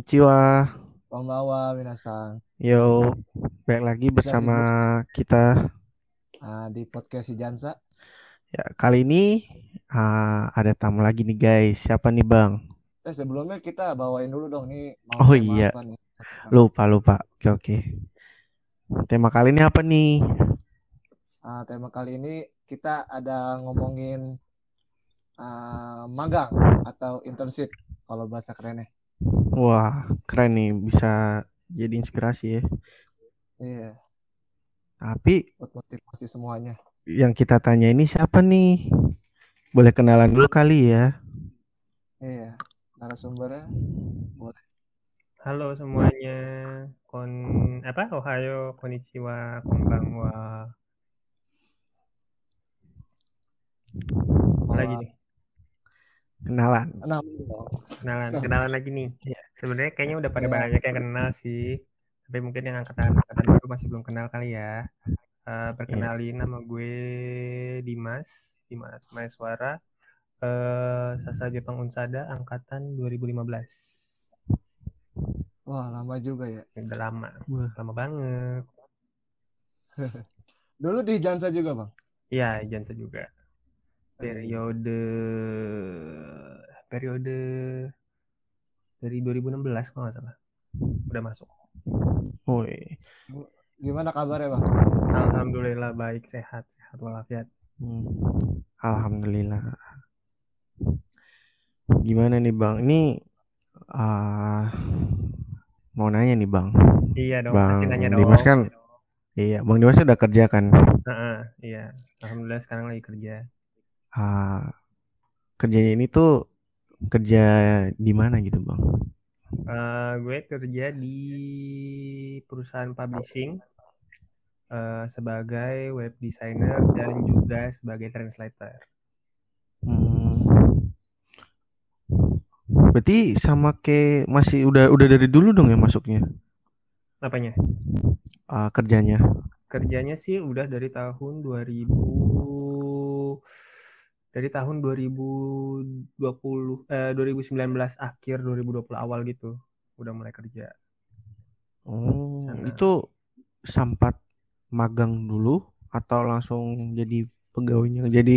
Konnichiwa. Konbawa minasan. Yo, balik lagi bersama kita Ah, di podcast si Jansa. ya kali ini ah, ada tamu lagi nih guys. Siapa nih Bang? Eh sebelumnya kita bawain dulu dong nih mau Oh, iya. apa nih? Lupa lupa. Oke oke. Tema kali ini apa nih? Ah, tema kali ini kita ada ngomongin ah, magang atau internship kalau bahasa kerennya. Wah, keren nih bisa jadi inspirasi ya. Iya, Tapi buat motivasi semuanya. yang kita tanya ini siapa nih? Boleh kenalan dulu kali ya. Iya, narasumbernya Halo semuanya, kon apa Ohayo, konnichiwa, konbanwa. Apa lagi nih? Kenalan. Kenalan, kenalan lagi nih. Iya. Sebenarnya kayaknya udah pada Iya. banyak yang kenal sih, tapi mungkin yang angkatan angkatan baru masih belum kenal kali ya. Eh, perkenalin nama gue Dimas, Dimas Maeswara, eh Sasa Jepang Unsada, angkatan 2015. Wah, lama juga ya. Udah lama, Wah. lama banget. Dulu di Jansa juga, Bang. Iya, Jansa juga. Iya. periode periode dari 2016 kalau nggak salah udah masuk Woi. Gimana kabarnya, Bang? alhamdulillah baik sehat sehat walafiat Hmm. Alhamdulillah. Gimana nih Bang? Ini ah mau nanya nih Bang. iya dong Bang nanya dong Dimas kan Iya, Bang Dimas udah kerja kan? Heeh, iya alhamdulillah sekarang lagi kerja Ah, kerjanya ini tuh kerja di mana gitu Bang? Eh, gue kerja di perusahaan publishing eh, sebagai web designer dan juga sebagai translator Hmm. Berarti sama kayak masih udah udah dari dulu dong ya masuknya apanya ah, kerjanya. kerjanya sih udah dari tahun 2000 dari tahun 2020 eh 2019 akhir 2020 awal gitu udah mulai kerja Oh, Sana. itu sempat magang dulu atau langsung jadi pegawainya jadi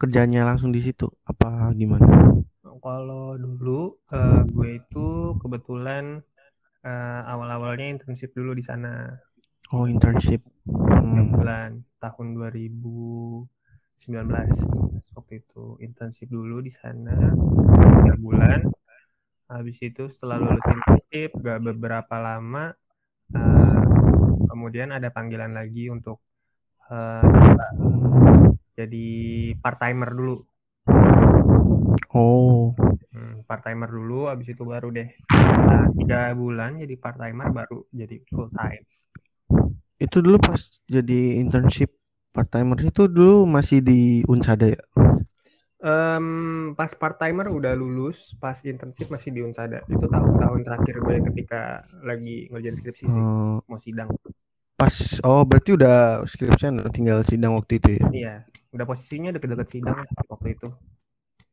kerjanya langsung di situ apa gimana? kalau dulu eh, gue itu kebetulan eh, awal-awalnya internship dulu di sana Oh, internship. Hmm. bulan tahun 2019 waktu itu internship dulu di sana tiga bulan. Habis itu setelah lulus internship gak beberapa lama eh, kemudian ada panggilan lagi untuk coba jadi part timer dulu. Oh, Hmm, part timer dulu habis itu baru deh Nah, tiga bulan jadi part timer baru jadi full time. Itu dulu pas jadi internship part timer itu dulu masih di Unsada ya? Em, pas part timer udah lulus, pas internship masih di Unsada. Itu tahun-tahun terakhir gue ketika lagi ngerjain skripsi sih, Eh, mau sidang. pas oh berarti udah skripsian tinggal sidang waktu itu ya? Iya, udah posisinya deket-deket sidang waktu itu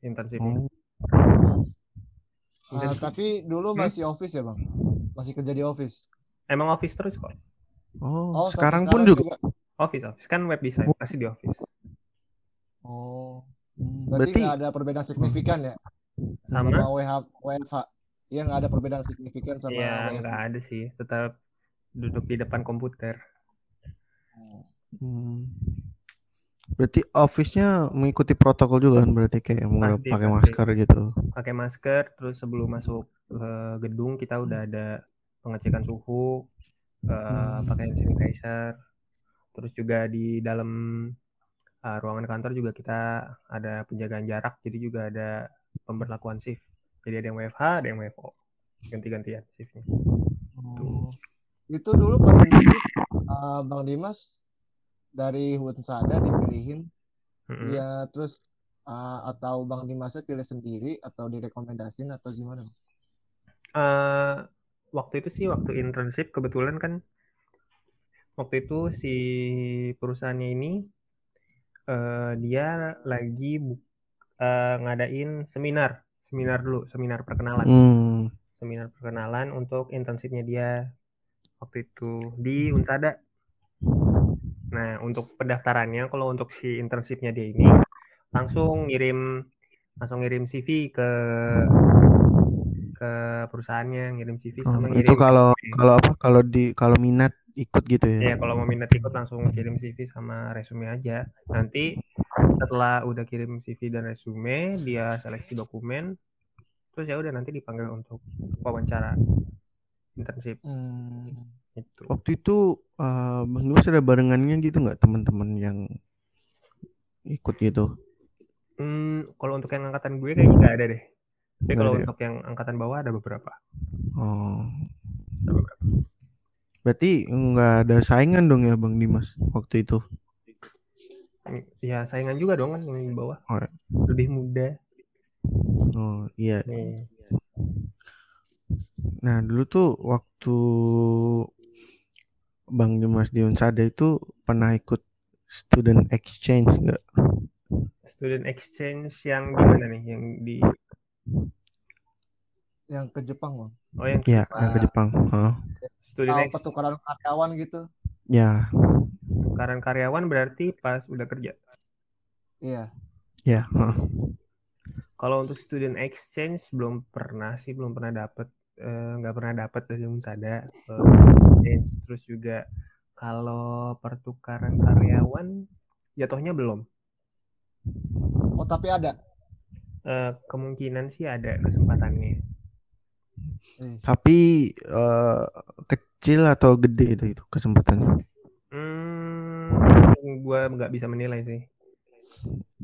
internshipnya. Ah, Internship. tapi dulu Hmm? masih office ya, Bang? Masih kerja di office. Emang office terus kok. oh, Oh, sampai sekarang pun juga. Office, office kan web design pasti di office. Oh, Hmm, berarti Berarti nggak ada perbedaan signifikan ya Sama? sama WH, WFH. Iya nggak ada perbedaan signifikan sama Iya, WFH. nggak ada sih. Tetap duduk di depan komputer. Hmm, berarti office-nya mengikuti protokol juga kan berarti kayak mau Pasti, pakai pasti. masker gitu. Pakai masker, terus sebelum masuk ke gedung kita udah ada pengecekan suhu, eh, Hmm. pakai sanitizer. Terus juga di dalam uh, ruangan kantor juga kita ada penjagaan jarak, jadi juga ada pemberlakuan shift. Jadi ada yang WFH, ada yang WFO. Ganti-gantian shiftnya. Oh. Itu dulu pas internship eh, Bang Dimas dari Hunsada dipilihin, Mm-mm. ya terus eh, atau Bang Dimasnya pilih sendiri atau direkomendasin atau gimana? Eh, waktu itu sih waktu internship kebetulan kan waktu itu si perusahaannya ini eh, dia lagi bu- eh, ngadain seminar, seminar dulu, seminar perkenalan. Hmm. seminar perkenalan untuk internshipnya dia waktu itu di Unsada. Nah, untuk pendaftarannya kalau untuk si internshipnya dia ini langsung ngirim langsung ngirim CV ke ke perusahaannya ngirim CV Oh, sama itu ngirim kalau resume. kalau apa? Kalau di kalau minat ikut gitu ya. ya kalau mau minat ikut langsung kirim CV sama resume aja. Nanti setelah udah kirim CV dan resume, dia seleksi dokumen, terus ya udah nanti dipanggil untuk wawancara internship Hmm. itu. Waktu itu eh, Bang Dimas ada barengannya gitu nggak teman-teman yang ikut gitu? Hmm, kalau untuk yang angkatan gue kayaknya nggak ada deh. Tapi kalau ya? untuk yang angkatan bawah ada beberapa. Oh, Ada beberapa. Berarti nggak ada saingan dong ya Bang Dimas waktu itu? Ya saingan juga dong kan yang di bawah. Oh, ya. Lebih muda. Oh iya. Nih. Nah dulu tuh waktu Bang Dimas di Unsada itu pernah ikut student exchange nggak? Student exchange yang di mana nih? Yang di Yang ke Jepang, Bang. Oh yang Ya, yang ke. Jepang. Hah? student Tahu ex pertukaran karyawan gitu. Ya, tukaran karyawan berarti pas udah kerja. Iya. ya. hah. Kalau untuk student exchange belum pernah sih, belum pernah dapet, eh, nggak pernah dapet dari Unsada. eh, exchange. Terus juga kalau pertukaran karyawan, jatuhnya belum. Oh, tapi ada. Eh, kemungkinan sih ada kesempatannya. Eh, Tapi eh, kecil atau gede itu, itu kesempatannya? Hmm, gua nggak bisa menilai sih.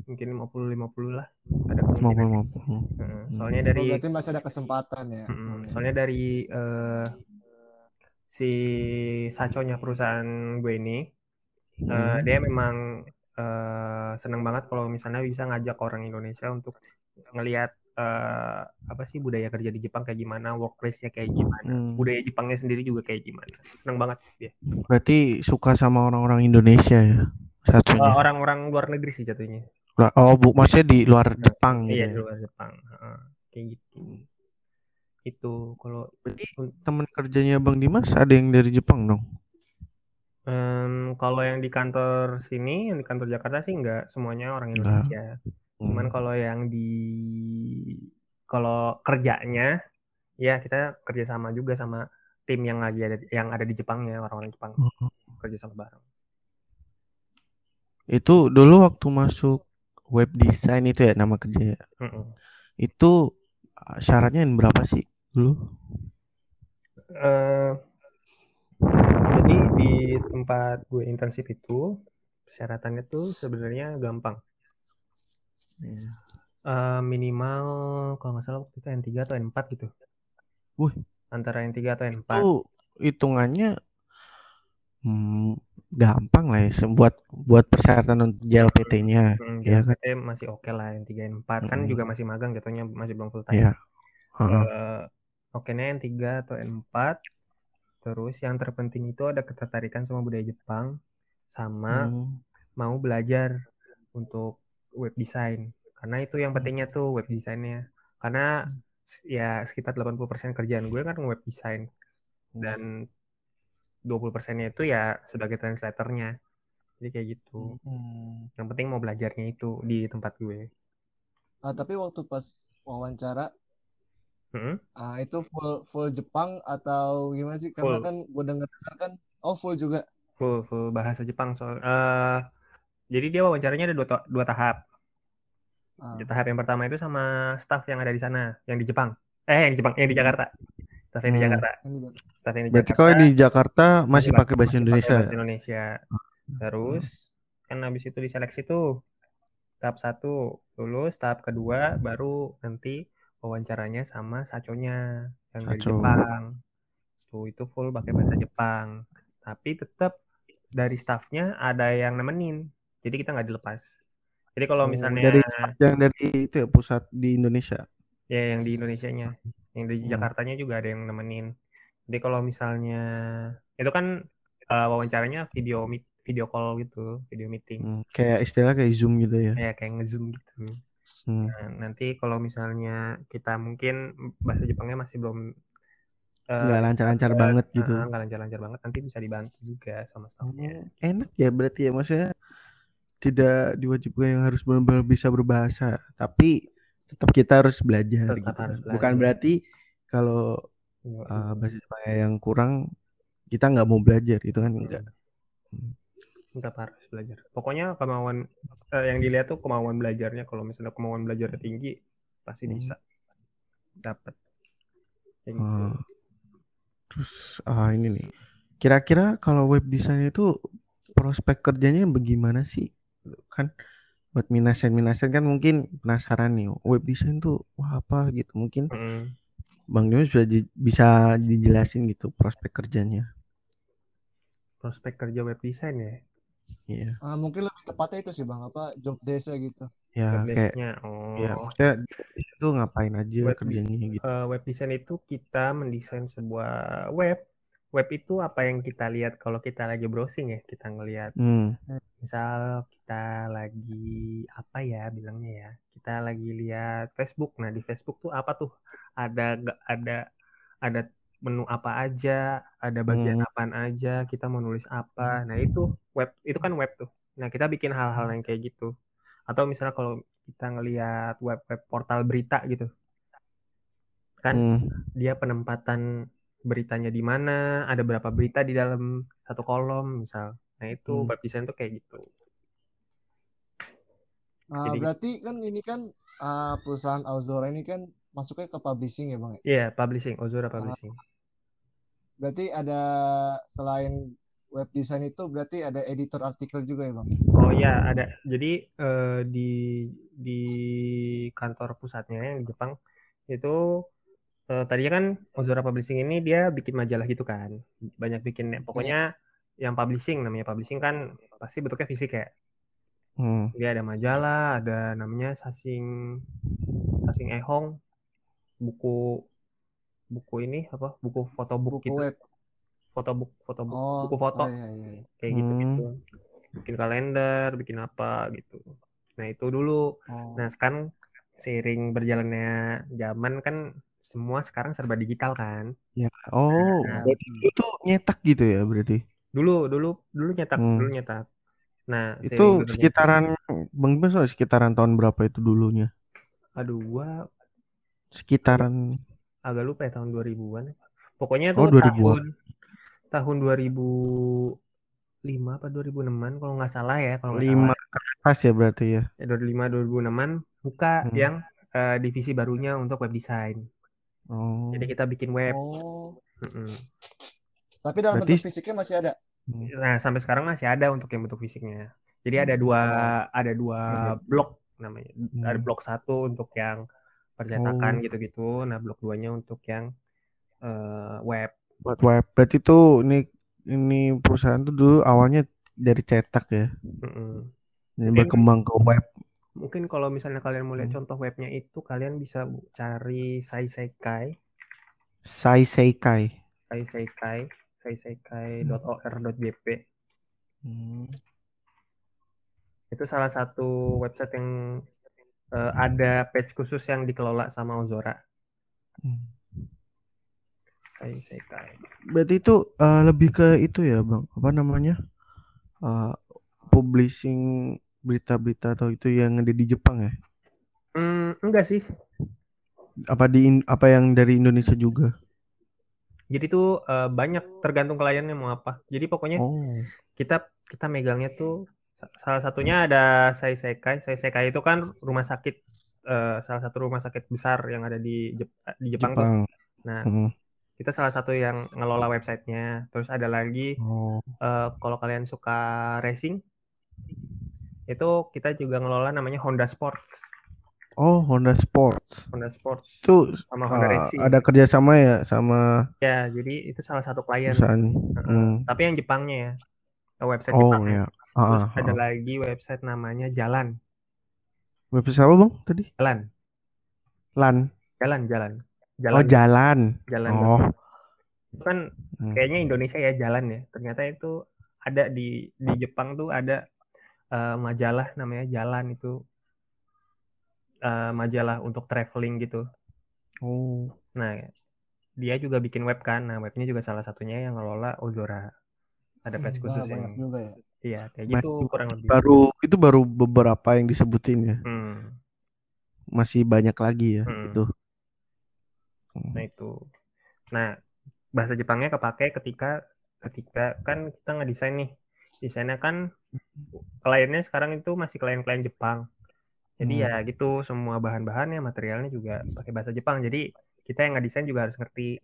Mungkin 50-50 lah. Ada Mau kemungkinan. mau mau. Heeh, soalnya oh, dari berarti masih ada kesempatan ya. Hmm. Soalnya dari eh, si saconya perusahaan gue ini, eh, Hmm. dia memang eh, seneng banget kalau misalnya bisa ngajak orang Indonesia untuk ngelihat eh, apa sih budaya kerja di Jepang kayak gimana, workplace-nya kayak gimana, Hmm. budaya Jepangnya sendiri juga kayak gimana. Seneng banget dia. Berarti suka sama orang-orang Indonesia ya, Eh, satunya. orang-orang luar negeri sih jatuhnya. Oh, bu, maksudnya di luar Jepang gitu Iya ya. di luar Jepang. Heeh, kayak gitu. Itu kalau Berarti teman kerjanya Bang Dimas ada yang dari Jepang dong? Em, kalau yang di kantor sini, yang di kantor Jakarta sih nggak semuanya orang. Indonesia. Cuman Hmm. kalau yang di kalau kerjanya, ya kita kerjasama juga sama tim yang lagi ada yang ada di Jepangnya orang-orang Jepang Hmm. kerja sama bareng. Itu dulu waktu masuk web design itu ya nama kerja. ya? Itu uh, syaratnya yang berapa sih dulu? Eh, jadi di tempat gue internship itu persyaratannya tuh sebenarnya gampang. Eh, minimal kalau nggak salah waktu itu N3 atau N4 gitu. Wih. Antara N3 atau N4. Itu hitungannya hmm, gampang lah ya buat buat persyaratan untuk JLPT-nya. Hmm, ya kan? JLPT masih oke lah yang 3 N4 kan Mm. juga masih magang jatuhnya masih belum full time. Iya. Heeh. Eh, oke-nya yang 3 atau N4. Terus yang terpenting itu ada ketertarikan sama budaya Jepang sama Hmm. mau belajar untuk web design. Karena itu yang pentingnya tuh web desainnya. Karena ya sekitar 80% kerjaan gue kan web design dan 20%-nya itu ya sebagai translatornya. Jadi kayak gitu. Hmm. Yang penting mau belajarnya itu di tempat gue. Ah, tapi waktu pas wawancara Hmm? ah, itu full full Jepang atau gimana sih? Karena Full. kan gue dengar-dengar kan oh full juga. full full bahasa Jepang soal eh jadi dia wawancaranya ada dua, dua tahap. Ah, tahap yang pertama itu sama staff yang ada di sana yang di Jepang. Eh yang di Jepang yang di Jakarta. Staff yang di Hmm. Jakarta. Staff yang di Berarti Jakarta. kalau di Jakarta masih pak- pakai bahasa Indonesia. bahasa Indonesia. Terus kan habis itu diseleksi tuh tahap satu lulus tahap kedua baru nanti wawancaranya sama saconya yang dari Saco. Jepang. Tuh itu full pakai bahasa Jepang. Tapi tetap dari staffnya ada yang nemenin jadi kita nggak dilepas jadi kalau Oh, misalnya dari yang dari itu ya pusat di Indonesia. ya yang di Indonesianya yang di Hmm. Jakartanya juga ada yang nemenin jadi kalau misalnya itu kan eh, wawancaranya video meet video call gitu video meeting Hmm, Kayak istilah kayak Zoom gitu ya. ya kayak ngezoom gitu Hmm. Nah, nanti kalau misalnya kita mungkin bahasa Jepangnya masih belum eh, nggak lancar-lancar dapat, banget gitu. ah, nggak lancar-lancar banget nanti bisa dibantu juga sama staffnya Oh, enak ya berarti ya maksudnya tidak diwajibkan yang harus benar-benar bisa berbahasa, tapi tetap kita harus belajar Tetap gitu harus kan. Bukan belajar. berarti kalau uh, bahasa Jepang yang kurang kita nggak mau belajar itu kan enggak. tetap harus belajar pokoknya kemauan eh, yang dilihat tuh kemauan belajarnya kalau misalnya kemauan belajarnya tinggi pasti Hmm. bisa dapat Kayak gitu. Uh, terus ah, ini nih, kira-kira kalau web design itu prospek kerjanya bagaimana sih? Kan buat minasen-minasen kan mungkin penasaran nih, web design tuh wah apa gitu. Mungkin Mm. Bang Dimas bisa di- bisa dijelasin gitu prospek kerjanya. prospek kerja web design ya Iya, Ah, mungkin lebih tepatnya itu sih bang apa job desa gitu. ya kayak design-nya oh ya maksudnya itu ngapain aja Web- kerjanya gitu. Eh, web design itu kita mendesain sebuah web web itu apa yang kita lihat kalau kita lagi browsing ya kita ngelihat Hmm, misal kita lagi apa ya bilangnya ya kita lagi lihat Facebook. Nah di Facebook tuh apa tuh? Ada ada ada menu apa aja ada bagian Hmm. apaan aja kita mau nulis apa. Nah itu web itu kan web tuh. Nah kita bikin hal-hal yang kayak gitu. Atau misalnya kalau kita ngelihat web-web portal berita gitu kan hmm, dia penempatan beritanya di mana, ada berapa berita di dalam satu kolom misal. Nah, itu Hmm. web design tuh kayak gitu. Ah, Jadi- berarti kan ini kan ah, perusahaan Auzora ini kan masuknya ke publishing ya bang. ya? Iya, publishing, Ozora Publishing. Berarti ada selain web design itu berarti ada editor artikel juga ya bang. Oh iya, ada. Jadi eh, di di kantor pusatnya yang di Jepang itu eh, tadinya kan Ozora Publishing ini dia bikin majalah gitu kan. Banyak bikin pokoknya yang publishing namanya publishing kan pasti bentuknya fisik ya. hmm, Dia ada majalah, ada namanya Sasing Sasing Ehong, buku buku ini apa? Buku fotobook Buku gitu, web. fotobook, fotobook, Oh, buku foto oh, iya, iya, iya. kayak gitu Hmm. gitu. Bikin kalender, bikin apa gitu. Nah itu dulu. Oh. Nah sekarang seiring berjalannya zaman kan semua sekarang serba digital kan. ya. Oh, Nah, itu nyetak gitu ya berarti. Dulu dulu dulu nyetak, Hmm. dulu nyetak. Nah Itu sekitaran Bang Dimas tahu sekitaran tahun berapa itu dulunya? aduh gua Sekitaran agak lupa ya tahun 2000-an. Pokoknya Oh, tuh 2000-an. tahun tahun 2005 apa 2006-an kalau nggak salah ya, kalau lima salah. ke atas ya berarti ya. Ya, 2005 2006-an buka Hmm. yang eh, divisi barunya untuk web design. Oh. Jadi kita bikin web. Oh. Mm-mm. Tapi dalam Berarti- bentuk fisiknya masih ada. Nah, sampai sekarang masih ada untuk yang bentuk fisiknya. Jadi ada dua ada dua blok namanya. Ada Hmm. blok satu untuk yang percetakan Oh. gitu-gitu. Nah, blok duanya untuk yang eh, web. Buat web. Berarti tuh ini ini perusahaan tuh dulu awalnya dari cetak ya. Mm-mm. Ini Mungkin- berkembang ke web. Mungkin kalau misalnya kalian mau lihat Hmm. contoh webnya itu, kalian bisa cari Saisekai, Sai Seikai. Saisekai, saisekai.or.jp. Hmm. Itu salah satu website yang eh, ada page khusus yang dikelola sama Ozora. Hmm. Saisekai. Berarti itu eh, lebih ke itu ya, Bang. Apa namanya? Eh, publishing berita-berita atau itu yang ada di Jepang ya? Hmm, enggak sih. Apa di apa yang dari Indonesia juga? Jadi tuh eh, banyak tergantung kliennya mau apa. Jadi pokoknya Oh. kita kita megangnya tuh sa- salah satunya ada Saisekai. Saisekai itu kan rumah sakit eh, salah satu rumah sakit besar yang ada di Jep- di Jepang, tuh. Jepang. Nah, Hmm. kita salah satu yang ngelola websitenya. Terus ada lagi Oh. eh, kalau kalian suka racing itu kita juga ngelola namanya Honda Sports. Oh, Honda Sports. Honda Sports Itu sama Honda eh, Racing. ada kerjasama ya sama Ya, jadi itu salah satu klien. perusahaan. Hmm. Tapi yang Jepangnya ya. Website Oh Jepangnya. ya. Terus Ah, ah, ada ah. lagi website namanya Jalan. Website apa bang tadi? Jalan. Lan. Jalan, jalan. Oh Jalan. jalan. jalan. Oh. Itu kan Hmm. kayaknya Indonesia ya jalan ya. Ternyata itu ada di di Jepang tuh ada eh, majalah namanya Jalan itu eh, majalah untuk traveling gitu. Oh. Nah, dia juga bikin web kan. Nah, webnya juga salah satunya yang ngelola Ozora. Ada page Wah, khusus yang juga ya. iya kayak gitu juga. kurang lebih. Baru itu baru beberapa yang disebutin ya. Hmm, Masih banyak lagi ya Hmm. itu. nah itu. Nah, bahasa Jepangnya kepake ketika ketika kan kita ngedesain nih. Desainnya kan kliennya sekarang itu masih klien-klien Jepang. Jadi Hmm. ya gitu semua bahan-bahannya materialnya juga pakai bahasa Jepang. Jadi kita yang ngedesain juga harus ngerti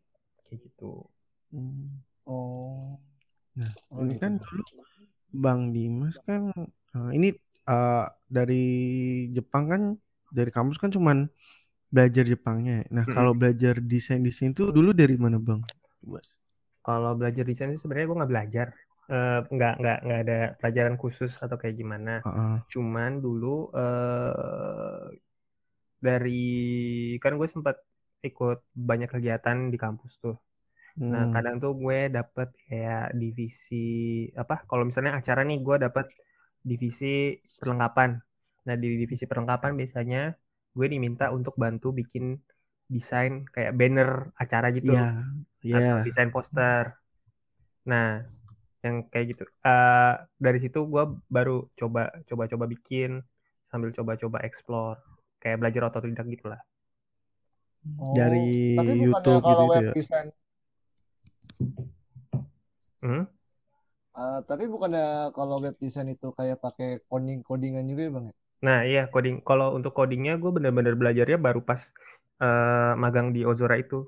kayak gitu. Hmm. Oh. Nah, Oh, ini gitu. kan dulu Bang Dimas kan eh, ini eh, dari Jepang kan dari kampus kan cuman belajar Jepangnya. ya. Nah, Mm-mm. kalau belajar desain-desain itu dulu dari mana, Bang? Kalau belajar desain itu sebenarnya gue nggak belajar, Eh, nggak nggak nggak ada pelajaran khusus atau kayak gimana. Heeh. Cuman dulu eh dari kan gue sempat ikut banyak kegiatan di kampus tuh. Nah, Hmm. kadang tuh gue dapet kayak divisi apa? Kalau misalnya acara nih gue dapet divisi perlengkapan. Nah, di divisi perlengkapan biasanya gue diminta untuk bantu bikin desain kayak banner acara gitu Iya, iya. atau desain poster. Nah, yang kayak gitu. Eh, dari situ gue baru coba coba coba bikin sambil coba-coba explore kayak belajar otodidak gitu lah. Oh, Dari tapi bukannya YouTube kalau gitu web ya. design, Hmm? eh, tapi bukannya kalau web design itu kayak pakai coding codingan juga ya bang? ya? Nah, iya coding. Kalau untuk codingnya gue bener-bener belajarnya baru pas eh, magang di Ozora itu,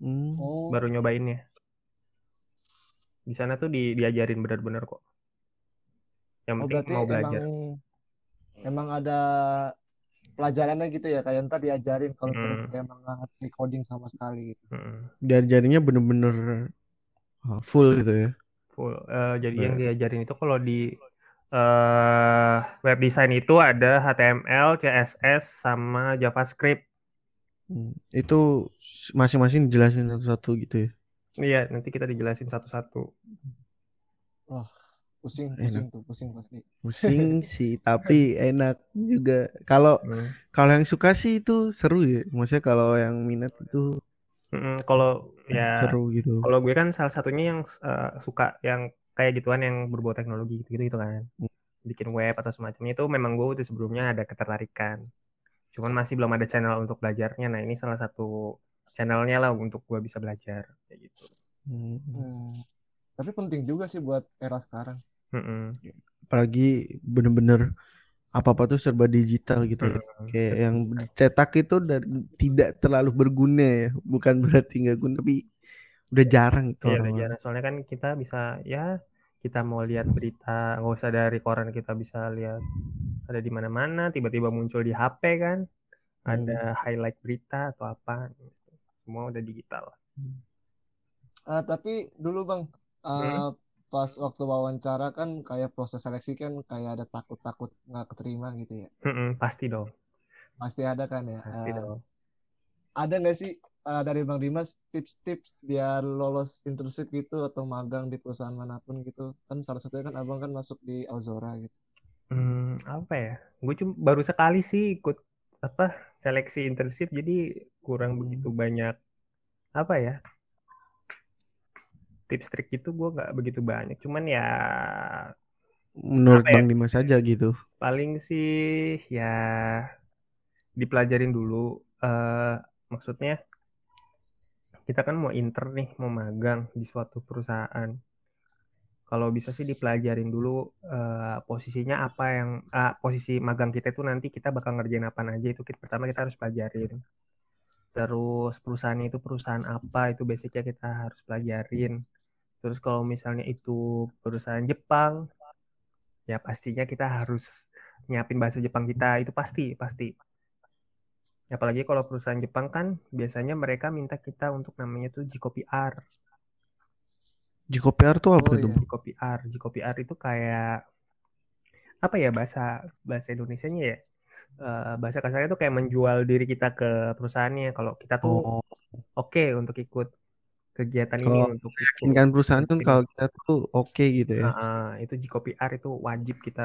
Hmm. Oh, baru nyobainnya. Di sana tuh di, diajarin bener-bener kok. Yang oh penting berarti mau belajar. emang emang ada pelajarannya gitu ya kayak ntar diajarin kalau misalnya Mm. kita emang nggak ngerti coding sama sekali gitu. Mm-mm. Dari jarinya bener-bener uh, full gitu ya. Full. Eh, jadi yang Ber- diajarin itu kalau di eh, web design itu ada HTML, CSS, sama JavaScript. Hmm. Itu masing-masing dijelasin satu-satu gitu ya. Iya, nanti kita dijelasin satu-satu. Pusing, Enak. pusing tuh, pusing pasti. Pusing sih, tapi enak juga. Kalau Hmm. kalau yang suka sih itu seru ya. Maksudnya kalau yang minat itu Mm-mm, Kalau ya seru gitu. Kalau gue kan salah satunya yang eh, suka yang kayak gituan yang berbau teknologi gitu-gitu gitu kan. Bikin web atau semacamnya itu memang gue udah sebelumnya ada ketertarikan. Cuman masih belum ada channel untuk belajarnya. Nah, ini salah satu channelnya lah untuk gue bisa belajar kayak gitu. Hmm. Hmm. Tapi penting juga sih buat era sekarang. Mm-mm. Apalagi bener-bener apa-apa tuh serba digital gitu ya. Kayak yang dicetak itu dan tidak terlalu berguna ya. Bukan berarti nggak guna, tapi udah jarang itu Iya, udah jarang. Soalnya kan kita bisa ya kita mau lihat berita nggak usah dari koran kita bisa lihat ada di mana-mana tiba-tiba muncul di HP kan ada highlight berita atau apa semua udah digital Ah, tapi dulu bang, ah, Hmm? pas waktu wawancara kan kayak proses seleksi kan kayak ada takut-takut nggak keterima gitu ya. Mm-mm, pasti dong Pasti ada kan ya. pasti Ah, dong ada nggak sih ah, dari Bang Dimas tips-tips biar lolos internship gitu atau magang di perusahaan mana pun gitu? Kan salah satunya kan abang kan masuk di Ozora gitu. Hmm, apa ya gue cuma baru sekali sih ikut apa seleksi internship jadi kurang begitu banyak apa ya tips trik itu gue nggak begitu banyak cuman ya Menurut ya? Bang Dimas aja gitu. paling sih ya dipelajarin dulu eh maksudnya kita kan mau inter nih mau magang di suatu perusahaan kalau bisa sih dipelajarin dulu eh, posisinya apa yang ah, posisi magang kita itu nanti kita bakal ngerjain apa aja itu kita, pertama kita harus pelajarin. Terus perusahaannya itu perusahaan apa itu basicnya kita harus pelajarin. Terus kalau misalnya itu perusahaan Jepang ya pastinya kita harus nyiapin bahasa Jepang kita itu pasti pasti. Apalagi kalau perusahaan Jepang kan biasanya mereka minta kita untuk namanya tuh Jiko Jiko PR tuh apa Oh, tuh? iya. Jiko PR Jiko PR itu kayak apa ya bahasa bahasa Indonesianya ya Eh, bahasa kasarnya tuh kayak menjual diri kita ke perusahaannya kalau kita tuh Oh, oke untuk ikut kegiatan ini Kalau untuk ikut kan perusahaan tuh ini. kalau kita tuh oke gitu ya. Nah, eh, itu Jiko PR itu wajib kita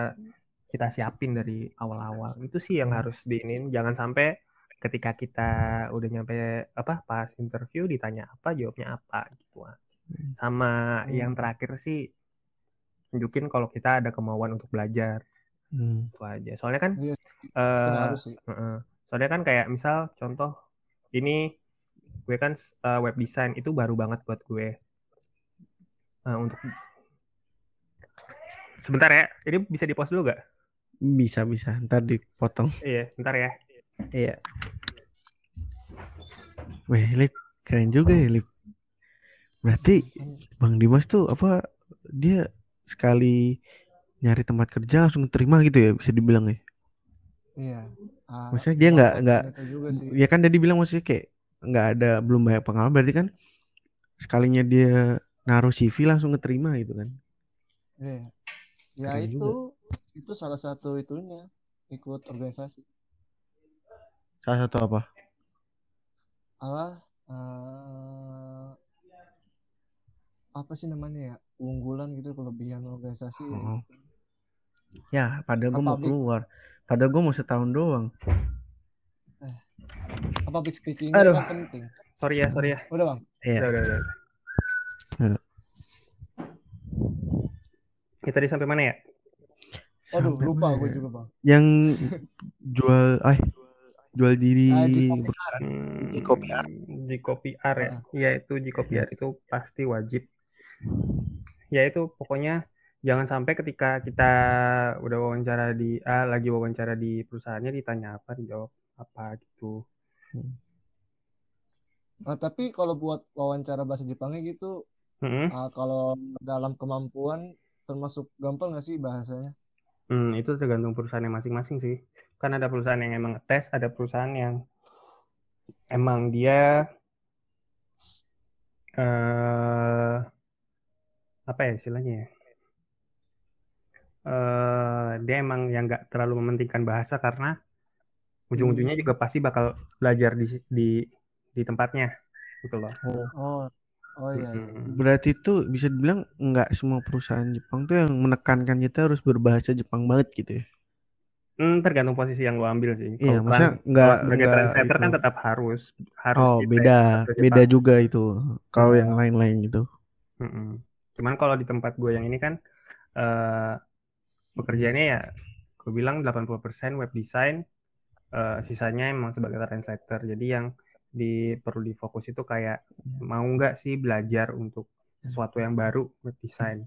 kita siapin dari awal-awal. Itu sih yang harus diinin. Jangan sampai ketika kita udah nyampe apa pas interview ditanya apa jawabnya apa gitu sama Hmm. yang terakhir sih tunjukin kalau kita ada kemauan untuk belajar Hmm. itu aja soalnya kan itu eh, harus sih. Soalnya kan kayak misal contoh ini gue kan uh, web design itu baru banget buat gue. Nah, untuk sebentar ya, ini bisa di pause dulu gak? Bisa bisa. Ntar dipotong. Iya, bentar ya. Iya. Weh, Lip, keren juga ya, Lip. Berarti Bang Dimas tuh apa dia sekali nyari tempat kerja langsung terima gitu ya bisa dibilang ya. Iya. Ah, Maksudnya dia nggak faktor nggak itu juga sih. ya kan tadi bilang maksudnya kayak nggak ada belum banyak pengalaman berarti kan sekalinya dia naruh CV langsung keterima gitu kan. Iya. Ya Keren itu itu salah satu itunya ikut organisasi. Salah satu apa? Apa? eh, apa sih namanya ya? Unggulan gitu kelebihan organisasi ya. Oh. Ya, padahal gue mau keluar. Padahal gue mau setahun doang. Apa public speaking Aduh. kan penting. Sorry ya, sorry ya. Udah, Bang. Iya. Udah, udah, udah. Aduh. Ya, tadi sampai mana ya? Sampai lupa mana gue ya? juga, Bang. Yang jual eh jual diri Ah, Jikopi. Hmm, Jikopiar. Jikopiar ya. Ah. Iya, itu Jikopiar itu pasti wajib. Ya itu pokoknya jangan sampai ketika kita udah wawancara di ah, lagi wawancara di perusahaannya ditanya apa dijawab apa gitu. Nah, tapi kalau buat wawancara bahasa Jepangnya gitu, Mm-mm. ah, kalau dalam kemampuan termasuk gampang nggak sih bahasanya? Hmm, itu tergantung perusahaannya masing-masing sih. Kan ada perusahaan yang emang tes, ada perusahaan yang emang dia eh apa ya istilahnya ya? Eh dia emang yang nggak terlalu mementingkan bahasa karena ujung-ujungnya juga pasti bakal belajar di di di tempatnya gitu loh. Oh, oh iya, iya. Mm-mm. Berarti itu bisa dibilang nggak semua perusahaan Jepang tuh yang menekankan kita harus berbahasa Jepang banget gitu ya. Hmm, tergantung posisi yang lo ambil sih. Iya, Kalau maksudnya nggak- sebagai translator kan tetap harus harus Oh, beda, beda juga itu. Kalau yang lain-lain gitu. Mm-mm. Cuman kalau di tempat gue yang ini kan eh pekerjaannya ya gue bilang 80% web design, eh, sisanya emang sebagai translator. Jadi yang di perlu difokus itu kayak mau nggak sih belajar untuk sesuatu yang baru web design.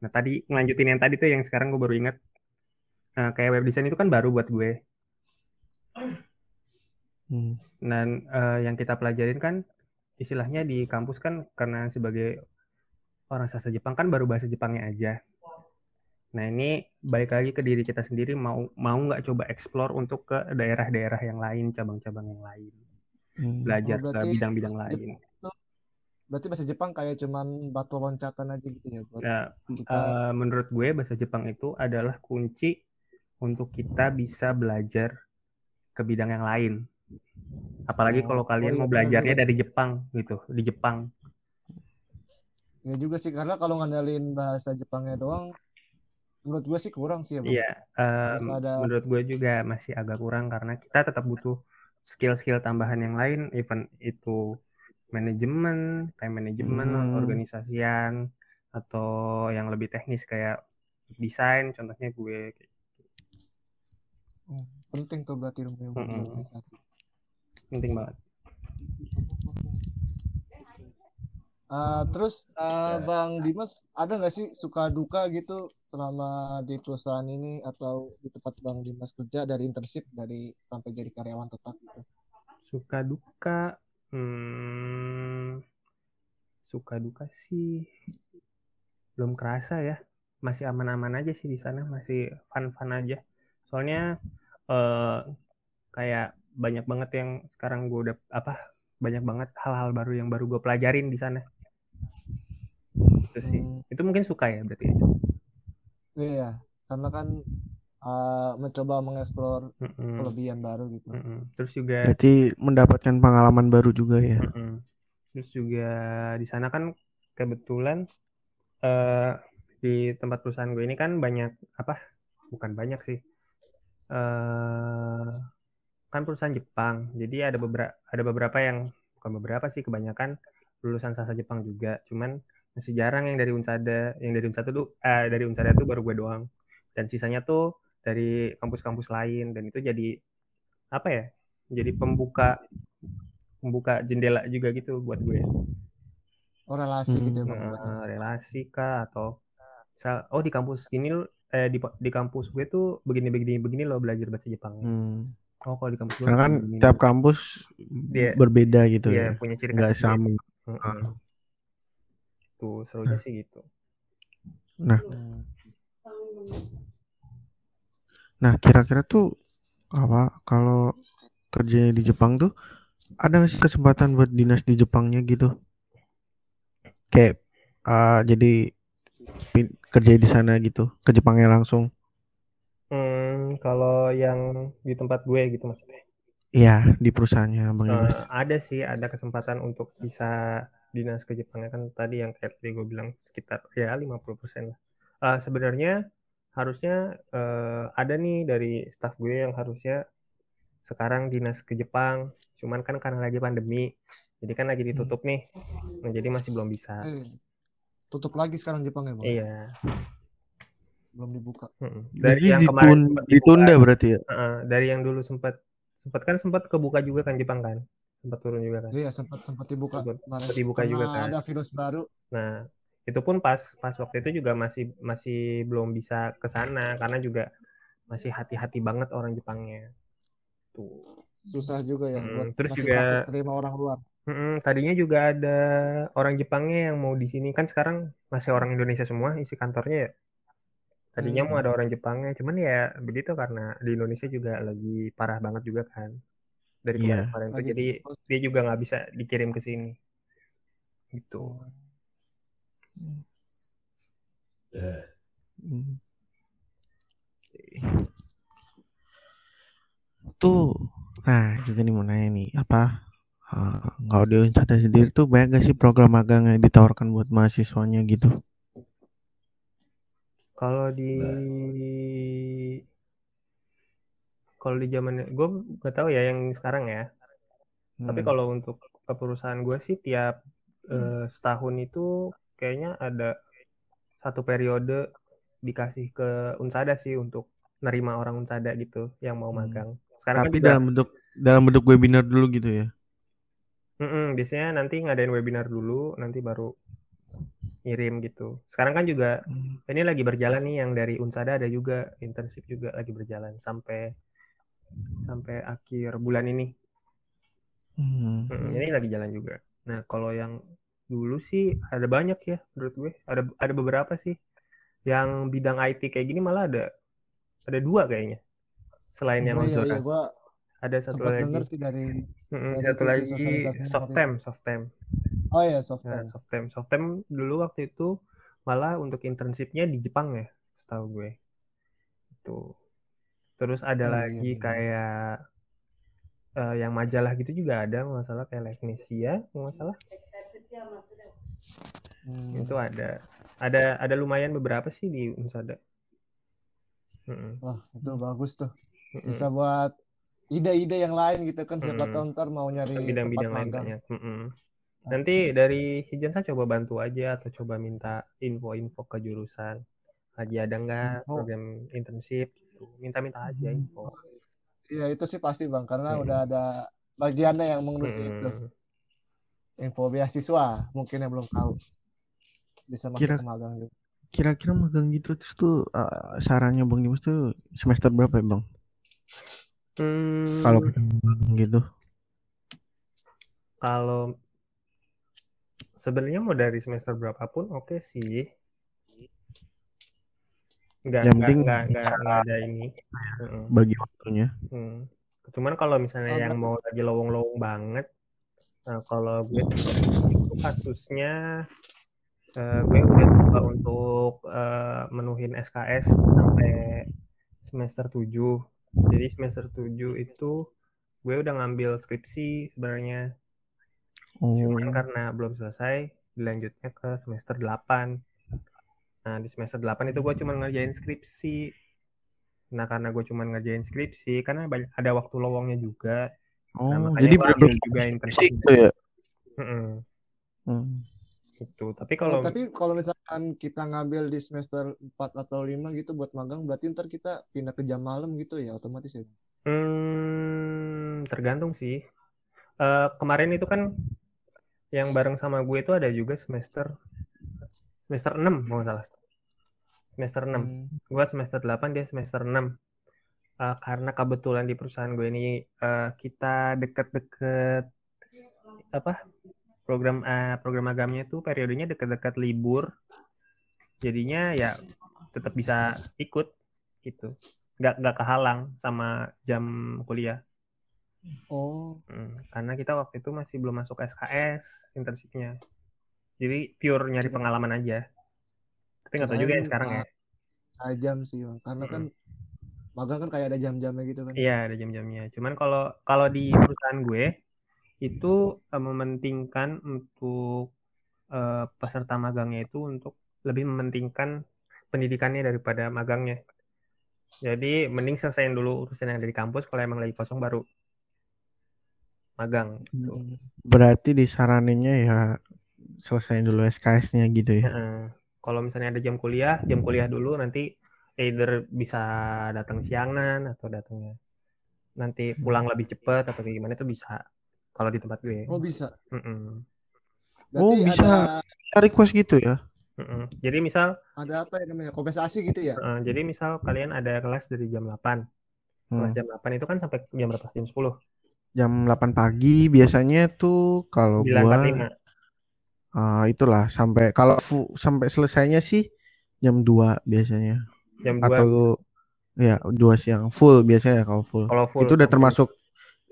Nah tadi ngelanjutin yang tadi tuh yang sekarang gue baru ingat Eh, kayak web design itu kan baru buat gue. Hmm. Dan eh, yang kita pelajarin kan istilahnya di kampus kan karena sebagai orang sastra Jepang kan baru bahasa Jepangnya aja. Nah ini balik lagi ke diri kita sendiri mau mau nggak coba explore untuk ke daerah-daerah yang lain, cabang-cabang yang lain, Hmm. belajar Oh, ke bidang-bidang lain. Berarti bahasa Jepang kayak cuman batu loncatan aja gitu ya buat Nah, kita. eh, menurut gue bahasa Jepang itu adalah kunci untuk kita bisa belajar ke bidang yang lain. Apalagi Oh, kalau kalian oh iya, mau benar belajarnya juga. dari Jepang gitu, di Jepang. Ya juga sih karena kalau ngandelin bahasa Jepangnya doang menurut gue sih kurang sih ya, Bang. Iya, em, ada menurut gue juga masih agak kurang karena kita tetap butuh skill-skill tambahan yang lain, even itu manajemen, time management, Hmm. organisasian, atau yang lebih teknis kayak desain, contohnya gue. Hmm, penting tuh berarti Mm-mm. organisasi. Penting banget. Ah, terus ah, Bang Dimas ada nggak sih suka duka gitu selama di perusahaan ini atau di tempat Bang Dimas kerja dari internship dari sampai jadi karyawan tetap gitu? Suka duka, hmm, suka duka sih belum kerasa ya. Masih aman-aman aja sih di sana, masih fun-fun aja. Soalnya eh, kayak banyak banget yang sekarang gue udah apa banyak banget hal-hal baru yang baru gue pelajarin di sana. Itu sih. Hmm, Itu mungkin suka ya berarti. iya, karena kan ah, mencoba mengeksplor Mm-mm, kelebihan baru gitu. mm-mm. Terus juga Berarti mendapatkan pengalaman baru juga ya. Mm-mm. Terus juga di sana kan kebetulan eh di tempat perusahaan gue ini kan banyak apa? Bukan banyak sih. eh kan perusahaan Jepang. Jadi ada beberapa ada beberapa yang bukan beberapa sih kebanyakan lulusan sastra Jepang juga. Cuman masih jarang yang dari Unsada. Yang dari Unsada tuh eh, dari Unsada tuh baru gue doang. Dan sisanya tuh dari kampus-kampus lain dan itu jadi apa ya? Jadi pembuka pembuka jendela juga gitu buat gue. Oh relasi Hmm. gitu ya bang. Nah, relasi kah atau misal oh di kampus ini eh di di kampus gue tuh begini begini begini loh belajar bahasa Jepang. Hmm. Oh kalau di kampus gue Karena kan begini, tiap kampus Dia- berbeda gitu Iya, ya. punya ciri khas sendiri. sama. Mm-mm. Tuh serunya sih gitu. Hmm. Nah, kira-kira tuh apa kalau kerjanya di Jepang tuh ada nggak sih kesempatan buat dinas di Jepangnya gitu? Kayak ah, jadi pin- kerja di sana gitu, ke Jepangnya langsung. Hmm, kalau yang di tempat gue gitu maksudnya. Iya, di perusahaannya Bang Eh, ada sih, ada kesempatan untuk bisa dinas ke Jepangnya kan tadi yang kayak tadi gue bilang sekitar ya 50% lah. Eh, sebenarnya harusnya eh, ada nih dari staff gue yang harusnya sekarang dinas ke Jepang, cuman kan karena lagi pandemi, jadi kan lagi ditutup nih, nah, jadi masih belum bisa. Eh, tutup lagi sekarang Jepang ya bang. Iya. Belum dibuka. Mm-mm. Dari Jadi yang kemarin dibuka, ditunda berarti ya. Heeh, dari yang dulu sempat sempat kan sempat kebuka juga kan Jepang kan, sempat turun juga kan. Iya sempat sempat dibuka. Sempat- dibuka juga kan. ada virus baru. Nah, itu pun pas pas waktu itu juga masih masih belum bisa ke sana karena juga masih hati-hati banget orang Jepangnya. Tuh. Susah juga ya. Hmm, buat terus juga- terima orang luar. Mm-mm, tadinya juga ada orang Jepangnya yang mau di sini kan sekarang masih orang Indonesia semua isi kantornya ya. Tadinya Hmm. mau ada orang Jepangnya, cuman ya begitu karena di Indonesia juga lagi parah banget juga kan dari kemarin-kemarin tuh. Lagi Jadi dia juga nggak bisa dikirim ke sini. Gitu. Hmm. Tuh, nah juga nih mau nanya nih, apa eh, nggak di Unsada sendiri tuh banyak gak sih program magang yang ditawarkan buat mahasiswanya gitu? Kalau di kalau di zaman gue nggak tahu ya yang sekarang ya. Tapi Hmm. kalau untuk perusahaan gue sih tiap eh, setahun itu kayaknya ada satu periode dikasih ke Unsada sih untuk nerima orang Unsada gitu yang mau Hmm. magang. Sekarang Tapi kan juga dalam bentuk dalam bentuk webinar dulu gitu ya. Mm-mm, biasanya nanti ngadain webinar dulu, nanti baru ngirim gitu. Sekarang kan juga Hmm. ini lagi berjalan nih yang dari Unsada ada juga internship juga lagi berjalan sampai sampai akhir bulan ini. Hmm. Mm, ini lagi jalan juga. Nah, kalau yang dulu sih ada banyak ya menurut gue. Ada ada beberapa sih. Yang bidang IT kayak gini malah ada ada dua kayaknya. Selain yang Oh, iya, Ozora. iya, gua Ada satu lagi. sih dari Mm-mm, dari satu lagi sosialisasinya soft waktu time, soft time. oh ya soft Nah, soft time. Soft time dulu waktu itu malah untuk internshipnya di Jepang ya, setahu gue. Itu. Terus ada Oh, iya, lagi iya. kayak eh, yang majalah gitu juga ada, nggak salah kayak Legnesia, nggak salah. Hmm. Itu ada. Ada ada lumayan beberapa sih di Unsada. Mm-mm, Wah itu bagus tuh. Bisa buat ide-ide yang lain gitu kan. Siapa Hmm. tahu ntar mau nyari Bidang-bidang lain banyak. Mm-mm. Nah, Nanti dari Hijansa coba bantu aja atau coba minta info-info ke jurusan. Lagi ada nggak Info. program internship gitu. Minta-minta aja Hmm. info. Iya itu sih pasti bang karena Hmm. udah ada bagiannya yang mengurus itu. Mm-mm. Info beasiswa mungkin yang belum tahu bisa masuk Kira- ke magang juga. Kira-kira magang gitu terus tuh eh, sarannya Bang Dimas tuh semester berapa ya Bang? Hmm, Kalau gitu. kalau sebenarnya mau dari semester berapapun oke sih. Nggak, Yang penting nggak, nggak, nggak ada ini. Bagi waktunya. Hmm. Cuman kalau misalnya Oh, yang mau lagi lowong-lowong banget, nah kalau gue itu kasusnya eh, gue udah coba untuk eh, menuhin SKS sampai semester 7. Jadi semester 7 itu gue udah ngambil skripsi sebenarnya. Oh. Cuman karena belum selesai, dilanjutnya ke semester 8. Nah, di semester 8 itu gue cuma ngerjain skripsi. Nah karena gue cuma ngerjain skripsi, karena banyak, ada waktu lowongnya juga. Oh, Nah, jadi ambil juga internship. tuh ya. Mm-mm, Hmm. gitu. Tapi Oh, kalau tapi kalau misalkan kita ngambil di semester 4 atau 5 gitu buat magang, berarti ntar kita pindah ke jam malam gitu ya, otomatis ya. Hmm, tergantung sih. Eh, kemarin itu kan yang bareng sama gue itu ada juga semester semester 6 kalau nggak salah. Semester 6. Hmm. Gue semester 8, dia semester 6. Eh, karena kebetulan di perusahaan gue ini eh, kita deket-deket apa program eh, program magamnya tuh periodenya deket-deket libur. Jadinya ya tetap bisa ikut gitu. Nggak nggak kehalang sama jam kuliah. Oh, Hmm, karena kita waktu itu masih belum masuk SKS internshipnya. Jadi pure nyari pengalaman aja. Tapi nggak tahu juga ya sekarang ya. jam sih, Bang. Karena kan magang kan kayak ada jam-jamnya gitu kan. Iya ada jam-jamnya. Cuman kalau kalau di perusahaan gue itu eh, mementingkan untuk eh, peserta magangnya itu untuk lebih mementingkan pendidikannya daripada magangnya. Jadi mending selesaiin dulu urusan yang ada di kampus. Kalau emang lagi kosong baru magang. Gitu. Hmm. Berarti disaraninnya ya selesaiin dulu SKS-nya gitu ya. Heeh. Kalau misalnya ada jam kuliah, jam kuliah dulu nanti either bisa datang siangan atau datangnya nanti pulang lebih cepat atau kayak gimana itu bisa kalau di tempat gue. Oh, bisa. Mm-mm. Berarti Oh, bisa. ada request gitu ya. Mm-mm. Jadi misal, ada apa ya namanya? Kompensasi gitu ya? eh, jadi misal kalian ada kelas dari jam 8. Kelas Hmm. jam 8 itu kan sampai jam berapa? Jam 10. Jam 8 pagi biasanya tuh kalau 9.45. gua ah, itulah sampai kalau fu- sampai selesainya sih jam 2 biasanya. Jam 2 Atau ya 2 siang full biasanya kalau full. kalau full Itu udah sampai- termasuk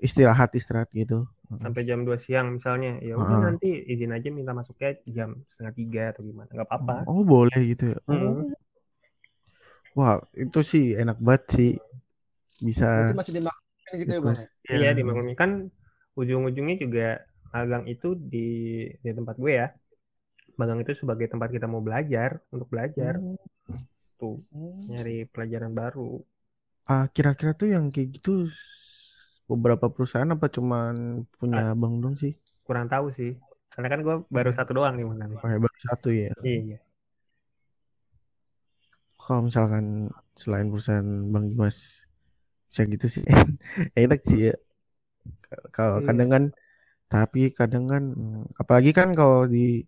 istirahat-istirahat gitu. sampai jam 2 siang misalnya. Ya udah Heeh. nanti izin aja minta masuknya jam setengah tiga atau gimana. nggak apa-apa. Oh, boleh gitu ya. Mm-mm. Wah, itu sih enak banget sih. Bisa masih gitu ya, Bang? request. ya? Iya, dimaklumi kan ujung-ujungnya juga magang itu di di tempat gue ya. Magang itu sebagai tempat kita mau belajar, untuk belajar tuh Hmm. nyari pelajaran baru. Ah, kira-kira tuh yang kayak gitu beberapa perusahaan apa cuman punya abang dong sih? Kurang tahu sih. Karena kan gue baru satu doang nih magangnya. Oh, ya, baru satu ya. Iya. Kalau misalkan selain perusahaan Bang Dimas bisa gitu sih enak sih ya. Kalau Iya. kadang kan tapi kadang kan apalagi kan kalau di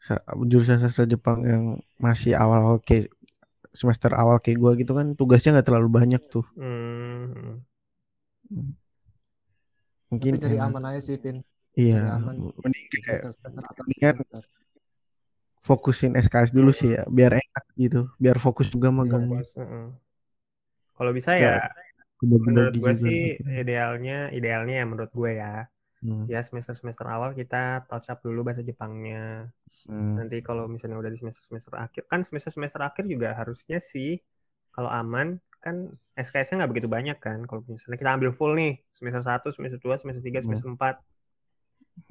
sa- jurusan sastra Jepang yang masih awal kayak semester awal kayak gua gitu kan tugasnya nggak terlalu banyak tuh. Hmm. Mungkin Tapi cari enak. aman aja sih, Pin. Iya, mending kayak mendingan semester. fokusin SKS dulu sih ya, biar enak gitu, biar fokus juga magang. Heeh. Kalau bisa ya, Bener-bener menurut gue sih idealnya, idealnya ya menurut gue ya, Hmm, ya semester semester awal kita touch up dulu bahasa Jepangnya. hmm. Nanti kalau misalnya udah di semester semester akhir, kan semester semester akhir juga harusnya sih kalau aman kan SKS-nya nggak begitu banyak kan. Kalau misalnya kita ambil full nih semester 1, semester 2, semester 3, semester 4.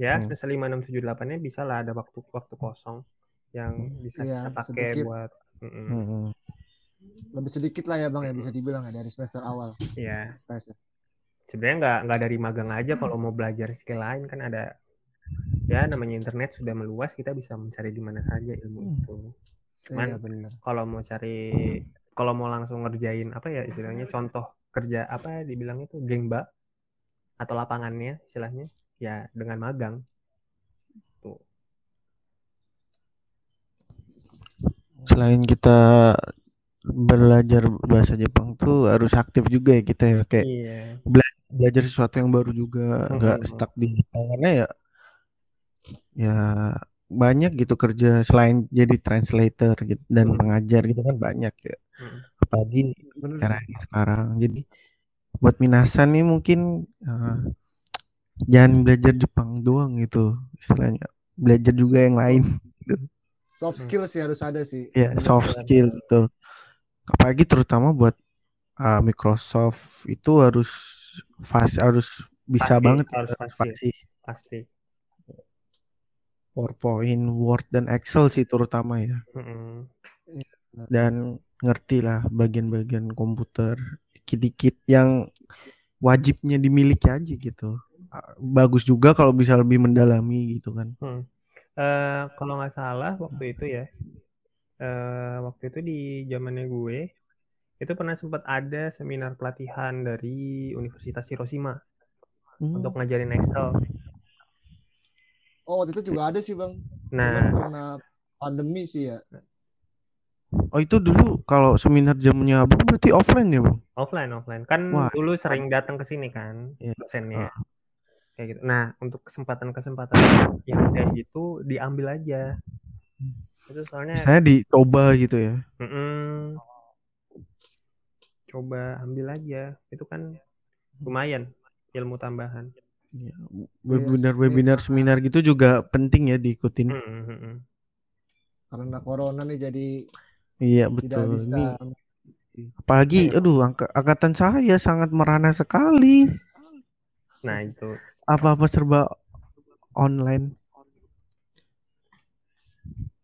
Ya, Hmm. semester 5, 6, 7, 8-nya bisa lah ada waktu waktu kosong yang bisa Iya, kita pakai sedikit. buat mm-mm. Hmm, hmm. Lebih sedikit lah ya, Bang, ya bisa dibilang ya dari semester awal. Iya. Ya. sebenarnya nggak nggak dari magang aja kalau mau belajar skill lain kan ada ya namanya internet sudah meluas kita bisa mencari di mana saja ilmu Hmm. itu Cuman- Iya, benar. kalau mau cari kalau mau langsung ngerjain apa ya istilahnya contoh kerja apa ya dibilang itu gengba atau lapangannya istilahnya ya dengan magang tuh Selain kita belajar bahasa Jepang tuh harus aktif juga ya kita ya kayak iya. belajar sesuatu yang baru juga nggak stuck di Jepang karena ya ya banyak gitu kerja selain jadi translator gitu dan Hmm. pengajar gitu kan banyak ya. Hmm. apalagi era sekarang jadi buat minasan nih mungkin eh, jangan belajar Jepang doang gitu istilahnya belajar juga yang lain. Soft skill sih harus ada sih. ya soft skill betul apalagi terutama buat uh, Microsoft itu harus fast harus bisa Pasti, banget harus pasti. pasti pasti PowerPoint, Word dan Excel sih terutama ya Mm-mm. dan ngerti lah bagian-bagian komputer dikit-dikit yang wajibnya dimiliki aja gitu. Ah, Bagus juga kalau bisa lebih mendalami gitu kan. Hmm. Eh, kalau nggak salah waktu itu ya, eh, waktu itu di zamannya gue, itu pernah sempat ada seminar pelatihan dari Universitas Hiroshima Hmm. untuk ngajarin Excel. Oh, waktu itu juga ada sih, Bang. Cuman Nah, karena pandemi sih ya. Oh itu dulu kalau seminar jamnya abang berarti offline ya bang? offline offline kan Wah, dulu sering datang ke sini kan Iya. dosennya. Ah. Kayak gitu. Nah, untuk kesempatan-kesempatan yang kayak gitu diambil aja. Itu soalnya Saya dicoba gitu ya. mm-mm, coba ambil aja. Itu kan lumayan ilmu tambahan. Iya, Iya, Webinar-webinar sih. seminar gitu juga penting ya diikutin. Mm, mm, mm. Karena corona nih jadi Iya tidak betul. bisa Ini apalagi, aduh, angka- angkatan saya sangat merana sekali. Nah, itu. Apa-apa serba online.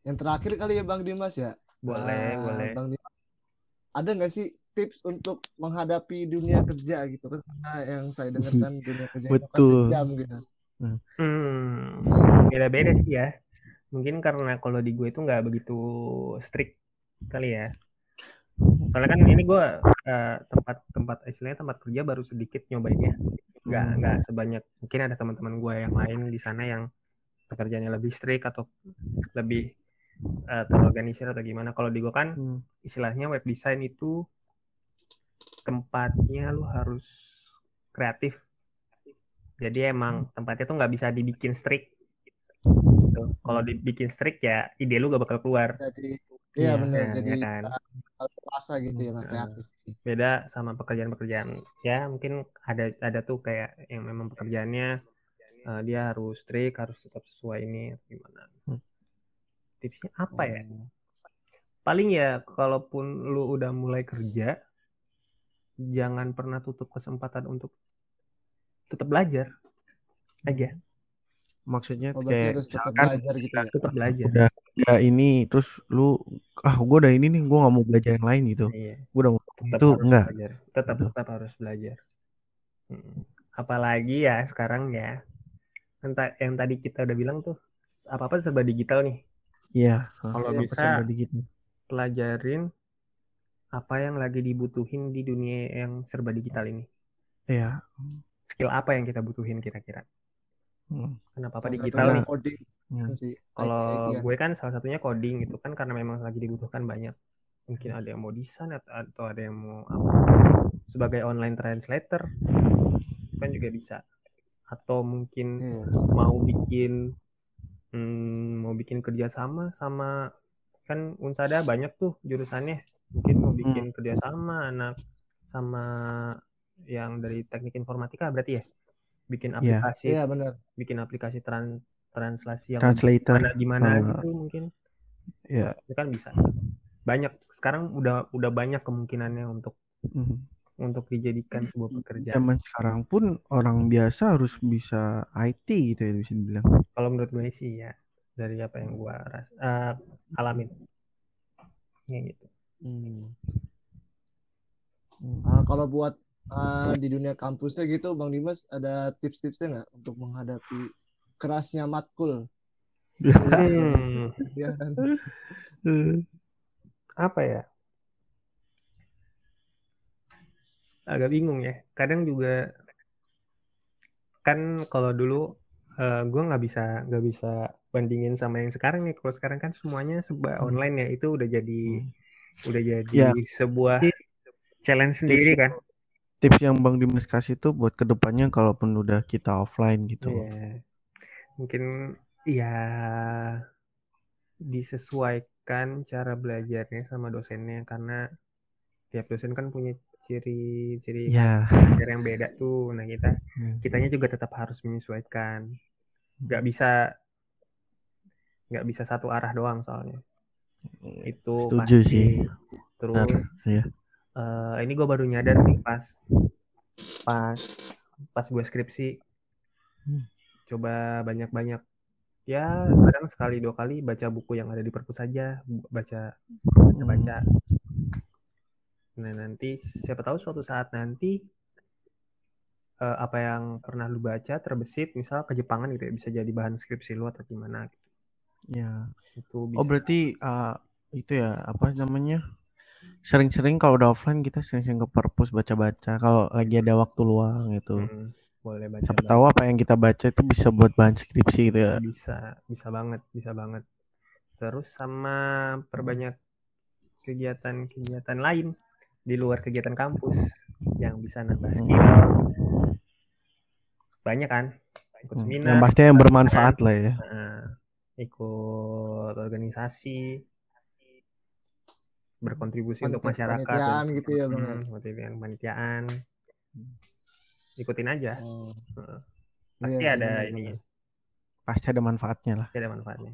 Yang terakhir kali ya Bang Dimas ya. Boleh, Ah, boleh. Bang Dimas, ada nggak sih tips untuk menghadapi dunia kerja gitu kan? Karena yang saya dengarkan dunia kerja itu kan Betul. kejam gitu. Hmm, beda-beda sih ya. Mungkin karena kalau di gue itu nggak begitu strict kali ya. Soalnya kan ini gue eh, tempat tempat istilahnya tempat kerja baru sedikit nyobainnya. Nggak Hmm. nggak sebanyak mungkin ada teman-teman gue yang lain di sana yang pekerjaannya lebih strict atau lebih eh, terorganisir atau gimana. Kalau di gue kan Hmm. istilahnya web design itu tempatnya lu harus kreatif. Jadi emang tempatnya tuh nggak bisa dibikin strict. Gitu. Kalau dibikin strict ya ide lu gak bakal keluar. Jadi Iya, iya benar ya, jadi ya kan? puasa gitu ya Nah. kreatif. Beda sama pekerjaan-pekerjaan. Ya mungkin ada ada tuh kayak yang memang pekerjaannya eh, dia harus strict, harus tetap sesuai ini atau gimana. Hmm. Tipsnya apa ya? Hmm. Paling ya kalaupun lu udah mulai kerja jangan pernah tutup kesempatan untuk tetap belajar aja Maksudnya Oh, kayak harus tetap misalkan belajar gitu ya. tetap belajar udah udah ini terus lu ah gue udah ini nih gue nggak mau belajar yang lain gitu. iya Gue udah mau tetap itu harus enggak. belajar tetap Gitu. tetap harus belajar Mm. apalagi ya sekarang ya entah yang tadi kita udah bilang tuh apa apa serba digital nih Iya. Kalau apa bisa- dikit. pelajarin apa yang lagi dibutuhin di dunia yang serba digital ini Iya. skill apa yang kita butuhin kira-kira Hmm. kenapa apa digital nih coding Hmm. Kalau gue kan salah satunya coding itu kan karena memang lagi dibutuhkan banyak. Mungkin ada yang mau desain atau, ada yang mau apa. Sebagai online translator kan juga bisa. Atau mungkin Iya. mau bikin hmm, mau bikin kerjasama sama kan Unsada banyak tuh jurusannya. Mungkin mau bikin kerjasama anak sama yang dari teknik informatika berarti ya bikin Iya. aplikasi Iya benar. bikin aplikasi tran- translasi yang Translator. gimana gimana Eh, gitu mungkin Iya. itu kan bisa banyak sekarang udah udah banyak kemungkinannya untuk Hmm. Untuk dijadikan sebuah pekerjaan Zaman sekarang pun orang biasa harus bisa IT gitu ya bisa dibilang. kalau menurut gue sih ya dari apa yang gue ras eh, alamin ya gitu Hmm. Hmm. Ah, kalau buat ah, di dunia kampusnya gitu, Bang Dimas ada tips-tipsnya nggak untuk menghadapi kerasnya matkul? Hmm, Ya kan? apa ya agak bingung ya kadang juga kan kalau dulu eh, gue nggak bisa nggak bisa bandingin sama yang sekarang nih kalau sekarang kan semuanya serba Hmm. online ya itu udah jadi udah jadi Ya. sebuah challenge sendiri kan Tips yang Bang Dimas kasih tuh buat ke depannya kalaupun udah kita offline gitu. Iya. Mungkin ya disesuaikan cara belajarnya sama dosennya karena tiap dosen kan punya ciri-ciri Ya. belajar yang beda tuh. Nah, kita Hmm. kitanya juga tetap harus menyesuaikan. Nggak bisa nggak bisa satu arah doang soalnya. Itu Setuju pasti. sih. Terus iya. eh, ini gue baru nyadar nih pas pas pas gue skripsi Hmm. coba banyak-banyak ya kadang sekali dua kali baca buku yang ada di perpus saja baca baca baca Nah, nanti siapa tahu suatu saat nanti eh, apa yang pernah lu baca terbesit misal ke Jepangan gitu ya bisa jadi bahan skripsi lu atau gimana gitu. Ya. Itu bisa. Oh berarti uh, itu ya apa namanya? Sering-sering kalau udah offline kita sering-sering ke perpus baca-baca kalau lagi ada waktu luang gitu. Mm, boleh baca. Siapa tahu apa yang kita baca itu bisa buat bahan skripsi gitu ya. bisa bisa banget bisa banget terus sama perbanyak kegiatan-kegiatan lain di luar kegiatan kampus yang bisa nambah skill banyak kan ikut Hmm, seminar Yang pasti yang bermanfaat lah ya. Nah, ikut organisasi berkontribusi untuk masyarakat Panitiaan gitu ya bang. Hmm, kepanitiaan kepanitiaan ikutin aja Oh. Heeh. Pasti iya, ada ini. Pasti ada manfaatnya lah. pasti ada manfaatnya.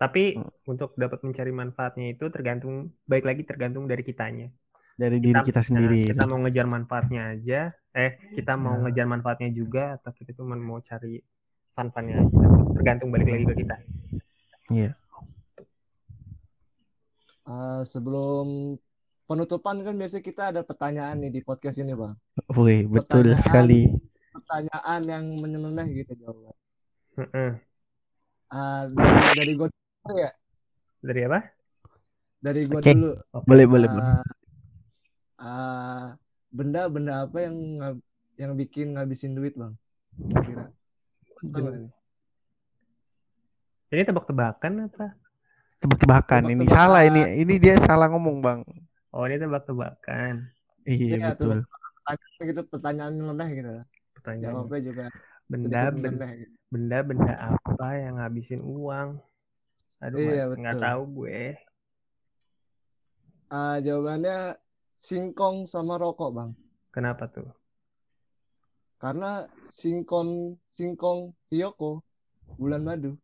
Tapi Hmm. untuk dapat mencari manfaatnya itu tergantung baik lagi tergantung dari kitanya. Dari diri kita sendiri. Nah, kita gitu. mau ngejar manfaatnya aja, eh kita mau Nah. ngejar manfaatnya juga atau kita cuma mau cari fun-funnya aja. Tergantung balik lagi ke kita. Iya. Ah, sebelum penutupan kan biasanya kita ada pertanyaan nih di podcast ini bang. Wih, betul Pertanyaan. sekali. Pertanyaan yang menyeleneh gitu jawaban. Heeh. Ah, dari dari gue dulu ya. Dari apa? Dari gue Oke. dulu. Boleh, boleh, boleh. Ah, benda-benda apa yang yang bikin ngabisin duit bang? Nggak nih? Ini tebak-tebakan apa? Tebak-tebakan ini Tebak-tebakan. salah ini. Ini dia salah ngomong, Bang. Oh, ini tebak-tebakan. Iya, Iya, betul. Pertanyaan gitu pertanyaan nyeleneh gitu. Pertanyaan. Jawabnya juga Benda sedikit ben- nyeleneh gitu. benda-benda apa yang ngabisin uang? Aduh, Iya, nggak tahu gue. Ah, jawabannya singkong sama rokok bang. Kenapa tuh? Karena singkong singkong Hiyoko bulan madu.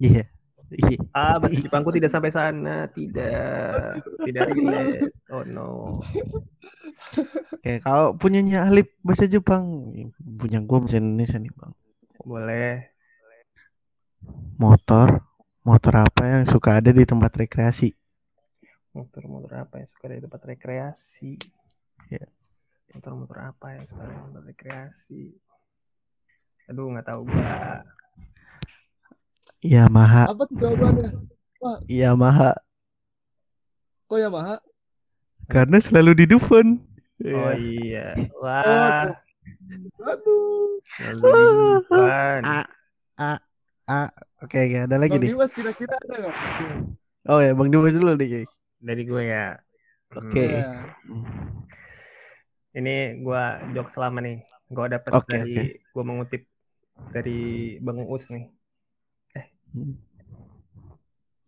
Iya. Iya. Ah, bahasa Jepangku tidak sampai sana. Tidak. Tidak relate. Oh no. Oke, kalau punyanya Alip bahasa Jepang, punya gua bahasa Indonesia nih, Bang. Boleh. Motor, motor apa yang suka ada di tempat rekreasi? Motor-motor apa yang suka di tempat rekreasi? Iya. Motor-motor apa yang suka di tempat rekreasi? Aduh, nggak tahu gua. Yamaha, Apa tuh jawabannya? Yamaha, Kok Yamaha? karena selalu di Dufan. Oh Iya. iya. Wah, Aduh. selalu di depan. Ah, ah, ah. Oke, oke, ada lagi Bang nih. Dimas kira-kira ada nggak? Oh ya, Bang Dimas dulu nih. Dari gue ya. Oke. Hmm, Iya. Ini gua jok selama nih. Gua dapat Oke, dari oke. gua mengutip dari Bang Uus nih. Hmm.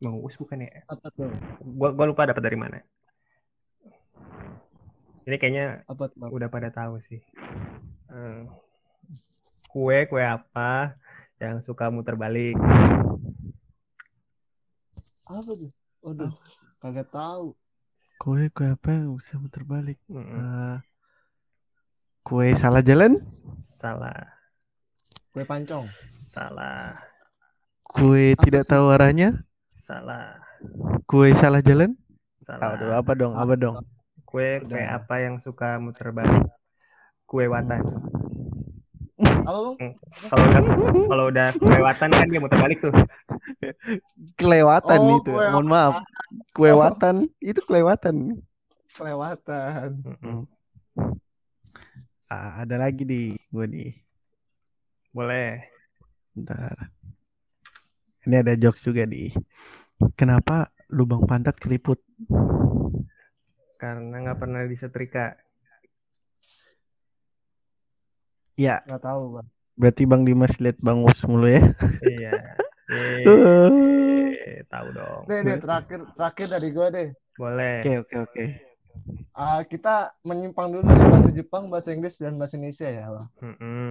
Bang Uus bukan ya? Apa tuh? Gua gua lupa dapat dari mana. Ini kayaknya Apa tuh? Udah pada tahu sih. Eh, kue kue apa yang suka muter balik? Apa tuh? Waduh, kagak tahu. Kue, kue apa yang bisa muter balik? Mm-mm. Eh, kue salah jalan? Salah, Kue pancong. salah, Kue Apa tidak sih? tahu arahnya? salah, Kue salah jalan? salah. Aduh, apa dong? Apa dong? Kue kue Udah. apa yang suka muter balik? Kue watan. Apa bang? Kalau udah kalau udah kelewatan kan dia muter balik tuh. Kelewatan Oh, itu. Mohon maaf. Kelewatan. Itu kelewatan. Kelewatan. Mm-mm. Ah, ada lagi di gue nih. Boleh. Bentar. Ini ada jokes juga di. Kenapa lubang pantat keriput? Karena nggak pernah disetrika. Ya, Nggak tahu bang. berarti Bang Dimas lihat Bang Us mulu ya. Iya. Yeay, tahu dong. Nih, nih terakhir terakhir dari gue deh. Boleh. Oke, oke, oke. Ah, kita menyimpang dulu dari bahasa Jepang, bahasa Inggris, dan bahasa Indonesia ya bang.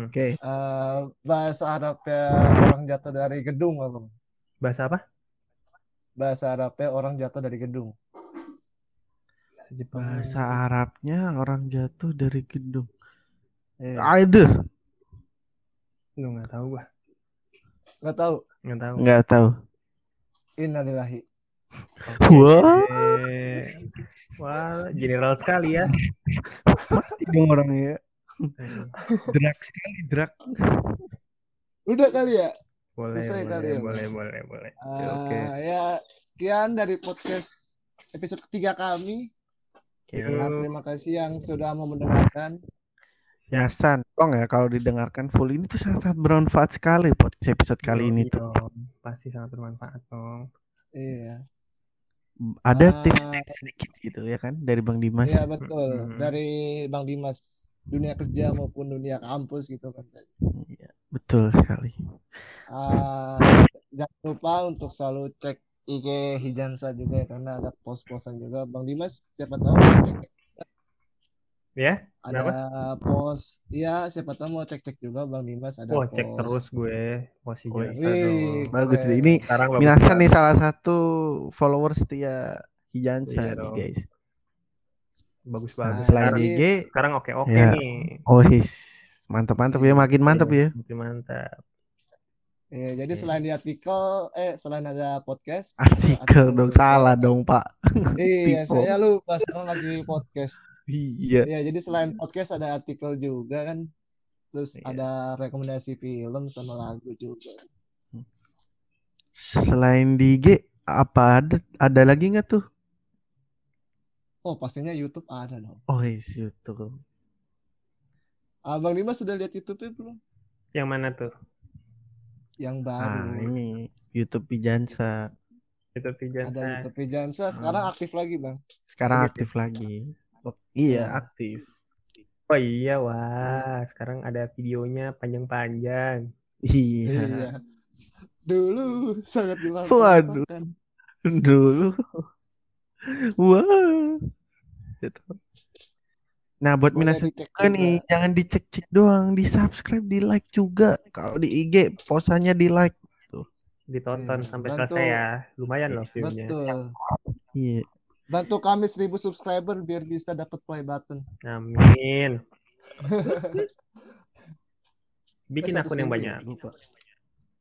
Oke. Ah, bahasa Arabnya orang jatuh dari gedung apa bang? Bahasa apa? Bahasa Arabnya orang jatuh dari gedung. Bahasa Jepang. Bahasa Arabnya orang jatuh dari gedung. Eh, Aduh, Lu nggak tahu gua. nggak tahu. Nggak tahu. nggak tahu. Innalillahi. Oke. Wah. Wah, general sekali ya. Mati dong orangnya. Eh, Drag sekali, drag. Udah kali ya? Boleh, Selesai boleh, kali ya, boleh, boleh, boleh. Ya, oke. Ah, ya, sekian dari podcast episode ketiga kami. Oke. Nah, terima kasih yang sudah mau mendengarkan. Nasan, tolong ya kalau didengarkan full ini tuh sangat-sangat bermanfaat sekali podcast episode kali ini tuh. Pasti sangat bermanfaat dong. Iya. Ada Ah. tips-tips sedikit gitu ya kan dari Bang Dimas. Iya betul. Mm-mm. Dari Bang Dimas dunia kerja maupun dunia kampus gitu kan. Iya, betul sekali. Ah, jangan lupa untuk selalu cek IG Hijansa juga ya karena ada post-postan juga. Bang Dimas siapa tahu cek Ya, ada post. Iya, siapa tahu mau cek-cek juga Bang Dimas ada wah post. cek terus gue posisi Wih. Bagus deh. Ini Sekarang bagus Minasan nih salah satu followers setia Hijansa Iya nih guys. Bagus Nah, bagus. Selain Sekarang, IG, sekarang oke oke Ya. nih. oh his, mantap-mantap ya, makin mantap Iya, ya. makin mantap. Iya, jadi Iya. selain di artikel, eh selain ada podcast, Artikel dong, salah dong Pak. Iya, saya lupa sekarang lagi podcast. Iya. Iya, jadi selain podcast ada artikel juga kan. Terus Iya. ada rekomendasi film sama lagu juga. Selain di IG, apa ada ada lagi nggak tuh? Oh, pastinya YouTube ada dong. Oh his YouTube. Abang Dimas sudah lihat YouTube-nya belum? Yang mana tuh? Yang Ah baru. ini YouTube Hijansa. Itu Ada Pijansa. YouTube Jansa sekarang aktif lagi, Bang. Sekarang gitu. aktif lagi. Oh, iya Iya. aktif. Oh iya, wah. Sekarang ada videonya panjang-panjang. Iya. Iya. Dulu sangat Waduh. dimanfaatkan. Dulu. Wah. Gitu. Nah, buat Boleh dicek juga nih, jangan dicek-cek doang, di subscribe, di like juga. Kalau di IG, posannya di like. Ditonton Iya, sampai bantu. selesai ya. Lumayan loh viewnya. Betul. Iya. Bantu kami 1000 subscriber biar bisa dapat play button. Amin. Bikin Eh, akun yang 100.000 banyak. ya, lupa.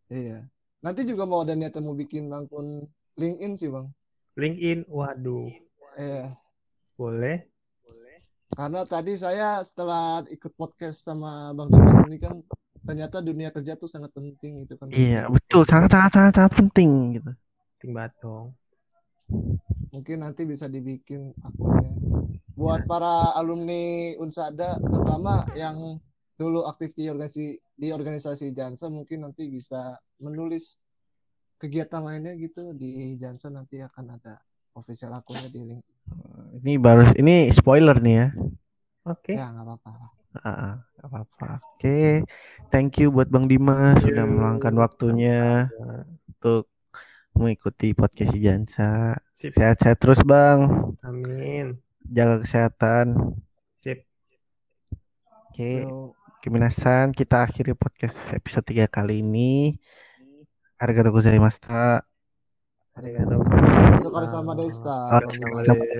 Iya. Nanti juga mau ada niatan mau bikin akun LinkedIn sih, Bang. LinkedIn, waduh. Iya. Boleh. Karena tadi saya setelah ikut podcast sama Bang Dimas ini kan ternyata dunia kerja tuh sangat penting gitu kan. Iya, betul. Sangat, sangat, sangat, sangat penting gitu. Ting batong. Mungkin nanti bisa dibikin akunnya. Buat para alumni Unsada, terutama yang dulu aktif di organisasi di organisasi Jansa, mungkin nanti bisa menulis kegiatan lainnya gitu di Jansa nanti akan ada official akunnya di link. Ini baru, ini spoiler nih ya. Oke. Ya nggak apa-apa. Ah, nggak apa-apa. Oke, thank you buat Bang Dimas sudah meluangkan waktunya Nah, untuk mengikuti podcast Jansa. Sip. Sehat-sehat terus Bang. Amin. Jaga kesehatan. Sip. Oke, Yo, Keminasan kita akhiri podcast episode 3 kali ini. Arigatou gozaimashita. arigatou Arigatou gozaimasu.